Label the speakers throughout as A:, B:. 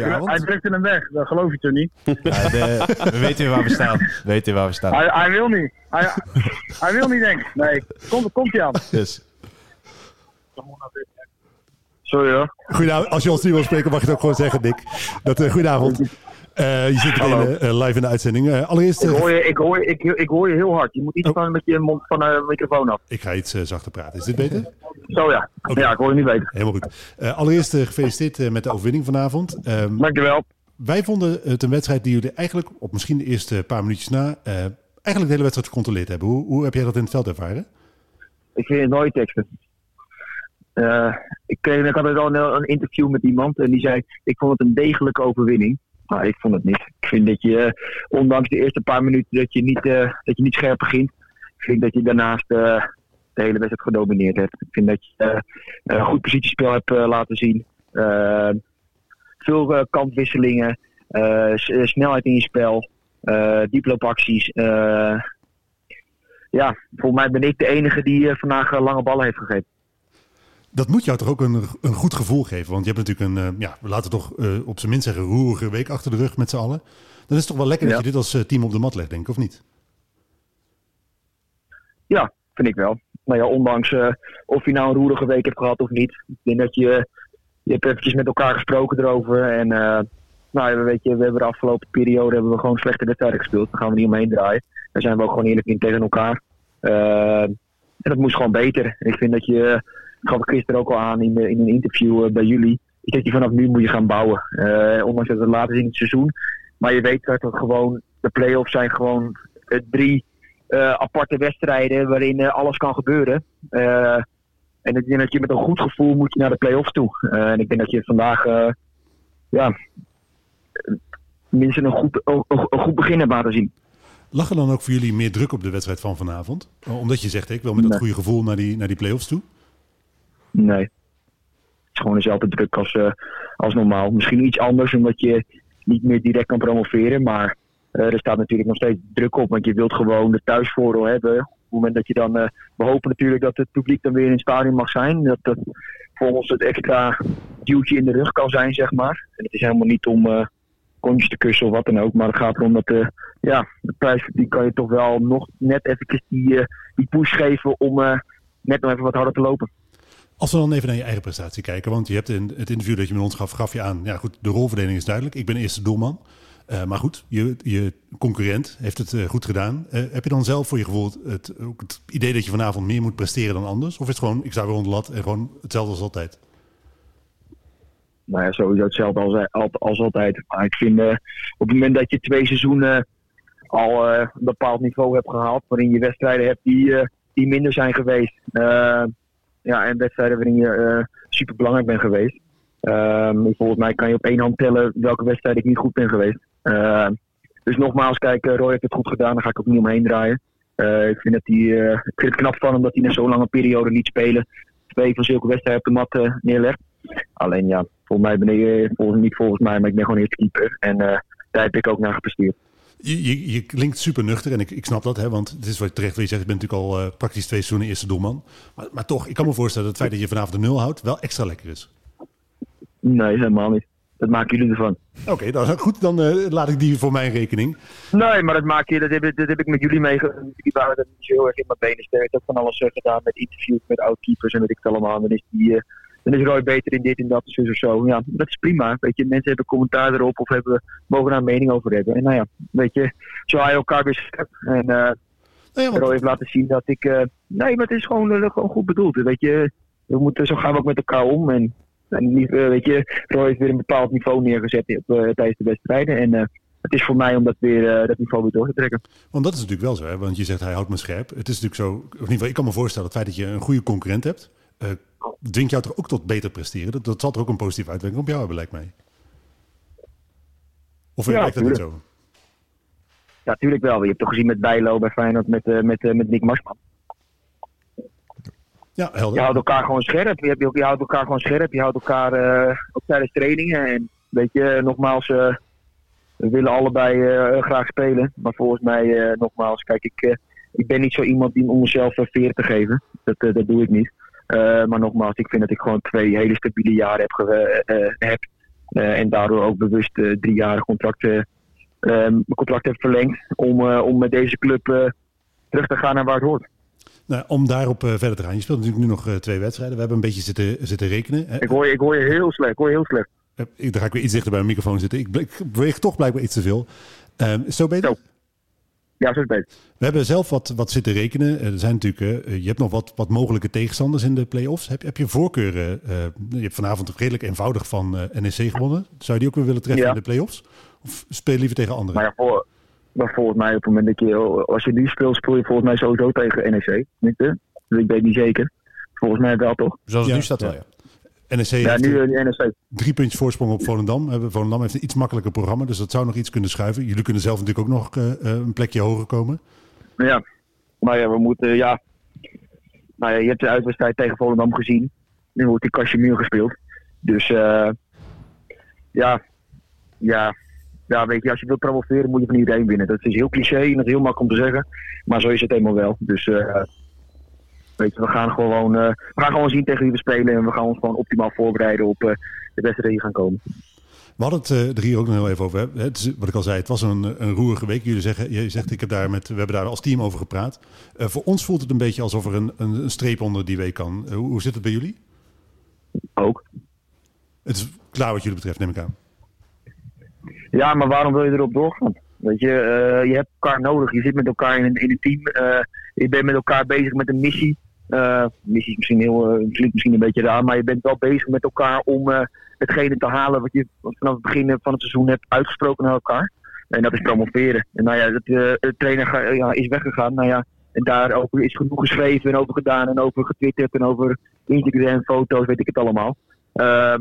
A: goede avond.
B: Hij drukte hem weg, dat geloof je toch niet?
A: Ja, de- we weten waar we staan. We weten waar we staan.
B: Hij, hij wil niet. Hij, hij wil niet, denk ik. Nee, komt komt hij aan.
A: Dus.
B: Sorry hoor.
C: Goedenavond. Als je ons niet wil spreken, mag je het ook gewoon zeggen, Dick. Dat, eh, goedenavond. Eh, je zit meteen eh, live in de uitzending. Eh, allereerst,
B: Ik
C: eh,
B: hoor, je, ik, hoor je, ik, ik hoor je heel hard. Je moet iets
C: Oh.
B: van met je mond van de microfoon af.
C: ik ga iets eh, zachter praten. Is dit beter?
B: Zo ja. Ja, ik hoor je niet beter.
C: Helemaal goed. Eh, allereerst eh, gefeliciteerd eh, met de overwinning vanavond. Ehm,
B: Dankjewel.
C: wij vonden het een wedstrijd die jullie eigenlijk, op misschien de eerste paar minuutjes na, eh, eigenlijk de hele wedstrijd gecontroleerd hebben. Hoe, hoe heb jij dat in het veld ervaren?
B: Ik vind het mooie teksten. Eh, ik, kreeg, ik had al een, een interview met iemand en die zei: Ik vond het een degelijke overwinning. Maar ik vond het niet. Ik vind dat je, eh, ondanks de eerste paar minuten, dat je niet, eh, dat je niet scherp begint. Ik vind dat je daarnaast eh, de hele wedstrijd gedomineerd hebt. Ik vind dat je een goed positiespel hebt laten zien. Veel kantwisselingen, snelheid in je spel, dieploopacties. ja, volgens mij ben ik de enige die vandaag lange ballen heeft gegeven.
C: Dat moet jou toch ook een, een goed gevoel geven? Want je hebt natuurlijk een, eh, ja, we laten toch eh, op zijn minst zeggen, roerige week achter de rug met z'n allen. Dan is het toch wel lekker
B: Ja.
C: dat je dit als eh, team op de mat legt, denk ik, of niet?
B: Ja, vind ik wel. Nou ja, ondanks of je nou een roerige week hebt gehad of niet. Ik denk dat je, je hebt eventjes met elkaar gesproken erover. En nou ja, weet je, we hebben de afgelopen periode hebben we gewoon slechte wedstrijden gespeeld. Daar gaan we niet omheen draaien. Daar zijn we ook gewoon eerlijk in tegen elkaar. En dat moest gewoon beter. Ik vind dat je, gaf ik gisteren ook al aan in, de, in een interview eh, bij jullie. Ik denk dat je vanaf nu moet je gaan bouwen. Eh, ondanks dat het laat is in het seizoen. Maar je weet dat het gewoon, de play-offs zijn gewoon eh, drie eh, aparte wedstrijden waarin eh, alles kan gebeuren. Eh, en ik denk dat je met een goed gevoel moet je naar de play-offs toe. Eh, en ik denk dat je vandaag eh, ja, eh, minstens een goed, een, een goed begin hebt laten zien.
C: Lag er dan ook voor jullie meer druk op de wedstrijd van vanavond? Omdat je zegt, ik wil met dat goede gevoel naar die, naar die play-offs toe.
B: Nee. Het is gewoon dezelfde druk als, eh, als normaal. Misschien iets anders omdat je niet meer direct kan promoveren. Maar eh, er staat natuurlijk nog steeds druk op. Want je wilt gewoon de thuisvoordeel hebben. Op het moment dat je dan... eh, we hopen natuurlijk dat het publiek dan weer in het stadion mag zijn. Dat dat voor ons het extra duwtje in de rug kan zijn, zeg maar. En het is helemaal niet om eh kontjes te kussen of wat dan ook. Maar het gaat erom dat eh, ja, de prijs die kan je toch wel nog net eventjes die, die push geven om net nog even wat harder te lopen.
C: Als we dan even naar je eigen prestatie kijken. Want je hebt in het interview dat je met ons gaf, gaf je aan. Ja goed, de rolverdeling is duidelijk. Ik ben eerste doelman. Eh, maar goed, je, je concurrent heeft het eh, goed gedaan. Eh, heb je dan zelf voor je gevoel het, het, idee dat je vanavond meer moet presteren dan anders? Of is het gewoon, ik sta weer onder de lat en gewoon hetzelfde als altijd?
B: nou ja, sowieso hetzelfde als, als, altijd. Maar ik vind op het moment dat je twee seizoenen al een bepaald niveau hebt gehaald, waarin je wedstrijden hebt die, die minder zijn geweest. Ja, en wedstrijden waarin je eh super belangrijk bent geweest. Ehm, volgens mij kan je op één hand tellen welke wedstrijd ik niet goed ben geweest. Ehm, dus nogmaals, kijk, eh, Roy heeft het goed gedaan, daar ga ik ook niet omheen draaien. Eh, ik, vind dat hij, eh, ik vind het knap van hem dat hij na zo'n lange periode niet spelen. Twee van zulke wedstrijden op de mat neerlegt. Alleen ja, volgens mij ben ik, volgens, niet volgens mij, maar ik ben gewoon eerste keeper. En daar heb ik ook naar gepresteerd.
C: Je, je, je klinkt super nuchter en ik, ik snap dat, hè, want het is wat terecht wat je zegt. Je bent natuurlijk al eh, praktisch twee seizoenen eerste doelman. Maar, maar toch, ik kan me voorstellen dat het feit dat je vanavond de nul houdt wel extra lekker is.
B: Nee, helemaal niet. Dat maken jullie ervan.
C: Oké, dan, goed, dan eh, laat ik die voor mijn rekening.
B: Nee, maar dat maak je, dat heb, ik- dat heb ik met jullie meegemaakt. Jullie waren er heel erg in mijn benen sterk. Ik heb van alles eh, gedaan met interviews met oud-keepers en weet ik het allemaal. Dan is, die, dan is Roy beter in dit en dat, zus of zo. Ja, dat is prima. Weet je, mensen hebben commentaar erop of hebben, mogen daar een mening over hebben. En nou ja, weet je, zo je elkaar weer scherp. En
C: Nou ja, want-
B: Roy heeft laten zien dat ik... eh, nee, maar het is gewoon, eh, gewoon goed bedoeld. Weet je, we moeten, zo gaan we ook met elkaar om. En, en niet, weet je, Roy heeft weer een bepaald niveau neergezet op, tijdens de wedstrijden. En het is voor mij om dat, weer, dat niveau weer door te trekken.
C: Want dat is natuurlijk wel zo, hè? want je zegt hij houdt me scherp. Het is natuurlijk zo, in ieder geval, ik kan me voorstellen, het feit dat je een goede concurrent hebt, dwingt jou toch ook tot beter presteren. Dat, dat zal er ook een positieve uitwerking op jou hebben, lijkt mij. Of
B: Ja,
C: werkt dat niet zo?
B: Ja, natuurlijk wel. Je hebt toch gezien met Bijlo bij Feyenoord met, eh, met, eh, met Nick Marsman.
C: Ja,
B: Je
C: helder.
B: houdt elkaar gewoon scherp. Je, je houdt elkaar gewoon scherp. Je houdt elkaar eh ook tijdens trainingen. En weet je, nogmaals, we willen allebei graag spelen. Maar volgens mij, nogmaals, kijk, ik, ik ben niet zo iemand die om mezelf veer te geven. Dat, dat doe ik niet. Eh, maar nogmaals, ik vind dat ik gewoon twee hele stabiele jaren heb. ge- eh, eh, heb. En daardoor ook bewust uh, drie jaar contract, uh, mijn contract heeft verlengd. Om, om met deze club terug te gaan naar waar het hoort.
C: Nou, om daarop verder te gaan. Je speelt natuurlijk nu nog twee wedstrijden. We hebben een beetje zitten, zitten rekenen.
B: Ik hoor, je, ik hoor je heel slecht. Ik hoor je heel slecht.
C: Ik, dan ga ik weer iets dichter bij mijn microfoon zitten. Ik, ik beweeg toch blijkbaar iets te veel. is zo beter?
B: Zo. Ja, zo is beter.
C: We hebben zelf wat, wat zitten rekenen. Er zijn natuurlijk, je hebt nog wat, wat mogelijke tegenstanders in de play-offs. Heb, heb je voorkeuren? je hebt vanavond redelijk eenvoudig van NEC gewonnen. Zou je die ook weer willen treffen in de play-offs? Of speel je liever tegen anderen?
B: Maar, ja, voor, maar volgens mij op het moment dat je, als je nu speelt, speel je volgens mij sowieso tegen NEC. Niet, dus ik weet niet zeker. Volgens mij wel toch?
A: Zoals het nu staat wel, ja.
C: NEC
B: ja, nu NEC.
C: drie puntjes voorsprong op Volendam. Volendam heeft een iets makkelijker programma, dus dat zou nog iets kunnen schuiven. Jullie kunnen zelf natuurlijk ook nog uh, een plekje hoger komen.
B: Ja, maar ja, we moeten, ja... Nou ja, je hebt de uitwedstrijd tegen Volendam gezien. Nu wordt die Casimir gespeeld. Dus uh, ja, ja, ja, weet je, als je wilt promoveren moet je van iedereen winnen. Dat is heel cliché en dat is heel makkelijk om te zeggen. Maar zo is het helemaal wel. Dus uh, weet je, we gaan gewoon, uh, we gaan gewoon zien tegen wie we spelen. En we gaan ons gewoon optimaal voorbereiden op uh, de wedstrijden die gaan komen.
C: We hadden het er hier ook nog heel even over. Het is, wat ik al zei, het was een, een roerige week. Jullie zeggen, je zegt, ik heb daar met, we hebben daar als team over gepraat. Uh, voor ons voelt het een beetje alsof er een, een, een streep onder die week kan. Hoe, hoe zit het bij jullie?
B: Ook.
C: Het is klaar wat jullie betreft, neem ik aan.
B: Ja, maar waarom wil je erop doorgaan? Weet je, je hebt elkaar nodig. Je zit met elkaar in een, in een team. Je bent met elkaar bezig met een missie. Uh, missie is misschien heel, klinkt misschien een beetje raar, maar je bent wel bezig met elkaar om hetgene te halen wat je vanaf het begin van het seizoen hebt uitgesproken naar elkaar. En dat is promoveren. En nou ja, dat, de trainer ja, is weggegaan. Nou ja, en daarover is genoeg geschreven en over gedaan en over getwitterd en over Instagram, foto's, weet ik het allemaal. Uh,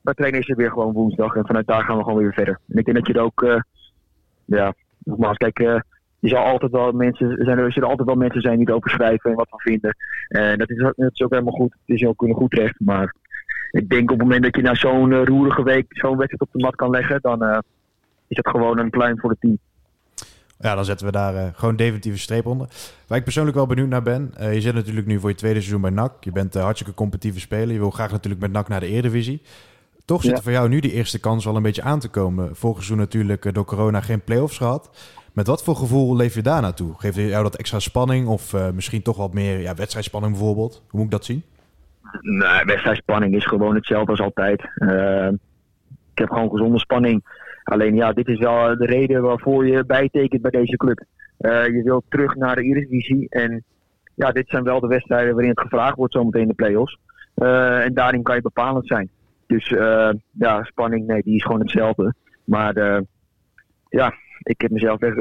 B: maar trainen is er weer gewoon woensdag en vanuit daar gaan we gewoon weer verder. En ik denk dat je er ook, uh, ja, nogmaals, kijk, uh, je zal altijd wel mensen, zijn er, zullen altijd wel mensen zijn die erover schrijven en wat van vinden. En dat is, dat is ook helemaal goed. Het is ook een goed recht. Maar ik denk op het moment dat je na zo'n uh, roerige week zo'n wedstrijd op de mat kan leggen, dan is dat gewoon een pluim voor het team.
A: Ja, dan zetten we daar uh, gewoon definitieve streep onder. Waar ik persoonlijk wel benieuwd naar ben. Uh, je zit natuurlijk nu voor je tweede seizoen bij NAC. Je bent uh, hartstikke competitieve speler. Je wil graag natuurlijk met NAC naar de Eredivisie. Toch zit er voor jou nu die eerste kans wel een beetje aan te komen. Vorig seizoen natuurlijk door corona geen play-offs gehad. Met wat voor gevoel leef je daar naartoe? Geeft jou dat extra spanning of misschien toch wat meer ja, wedstrijdspanning bijvoorbeeld? Hoe moet ik dat zien?
B: Nee, wedstrijdspanning is gewoon hetzelfde als altijd. ik heb gewoon gezonde spanning. Alleen ja, dit is wel de reden waarvoor je bijtekent bij deze club. Uh, je wilt terug naar de Eredivisie. En ja, dit zijn wel de wedstrijden waarin het gevraagd wordt zometeen in de play-offs. En daarin kan je bepalend zijn. Dus ja, spanning, nee, die is gewoon hetzelfde. Maar ja, ik heb mezelf echt,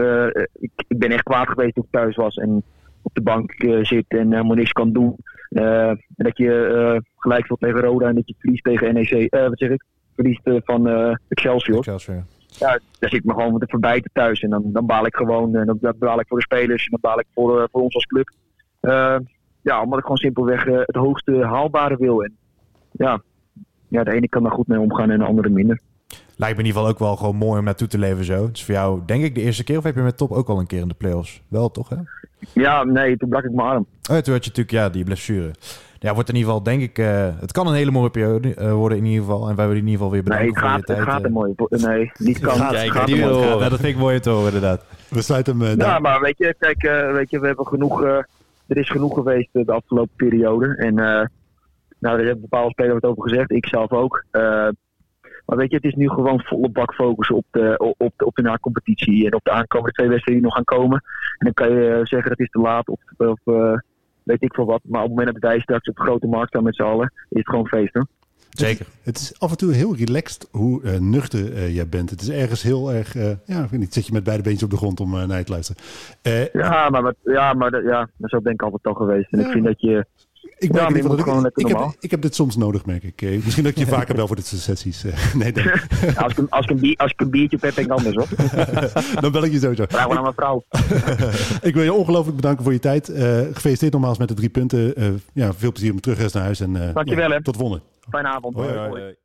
B: ik, ik, ben echt kwaad geweest toen ik thuis was en op de bank zit en helemaal niks kan doen. en dat je gelijk speelt tegen Roda en dat je verliest tegen NEC, wat zeg ik? Verliest van Excelsior.
A: Excelsior
B: ja, daar zit ik me gewoon met de verbijten thuis. En dan, dan baal ik gewoon. En dan, dan baal ik voor de spelers. En dan baal ik voor, voor ons als club. Ja, omdat ik gewoon simpelweg het hoogste haalbare wil. En ja, ja, de ene kan daar goed mee omgaan en de andere minder.
A: Lijkt me in ieder geval ook wel gewoon mooi om naartoe te leven zo. Het is voor jou denk ik de eerste keer of heb je met Top ook al een keer in de playoffs? Wel toch hè?
B: Ja, nee, toen brak ik mijn arm.
A: Oh, toen had je natuurlijk ja, die blessure ja, wordt in ieder geval, denk ik, uh, het kan een hele mooie periode uh, worden in ieder geval. En wij willen in ieder geval weer bedanken
B: nee, het gaat,
A: voor je
B: het
A: tijd.
B: gaat een mooie, nee, niet kan.
A: Gaat,
B: het
A: gaat die wil horen. Ja, dat vind ik mooi te horen, inderdaad.
C: We sluiten hem uh,
B: Ja, maar weet je, kijk, weet je, we hebben genoeg, er is genoeg geweest de afgelopen periode. En nou, daar hebben bepaalde spelers het over gezegd, ik zelf ook. Maar weet je, het is nu gewoon volle bak focus op de, op de, op de na-competitie en op de aankomende twee wedstrijden die nog gaan komen. En dan kan je zeggen dat is te laat of, of weet ik veel wat. Maar op het moment dat wij straks op de grote markt staan met z'n allen, is het gewoon feest. Hoor.
A: Zeker.
C: Het is af en toe heel relaxed hoe uh, nuchter uh, jij bent. Het is ergens heel erg, uh, ja, ik weet niet, zit je met beide beentjes op de grond om naar je te luisteren.
B: ja, maar, ja, maar ja, zo ben ik altijd al geweest. En ja. ik vind dat je
C: ik merk ja, dat ik, ik, heb, ik heb dit soms nodig, merk ik. Misschien dat ik je vaker bel voor dit soort sessies. nee,
B: dan. als, ik, als, ik een als ik een biertje heb, ben ik anders hoor.
C: dan bel ik je sowieso.
B: Vraag maar aan mijn vrouw.
C: ik wil je ongelooflijk bedanken voor je tijd. Uh, gefeliciteerd nogmaals met de drie punten. Uh, ja, veel plezier om terug naar huis. En, uh,
B: Dankjewel
C: ja,
B: hè.
C: Tot volgende.
B: Fijne avond.
A: hoi. hoi. hoi.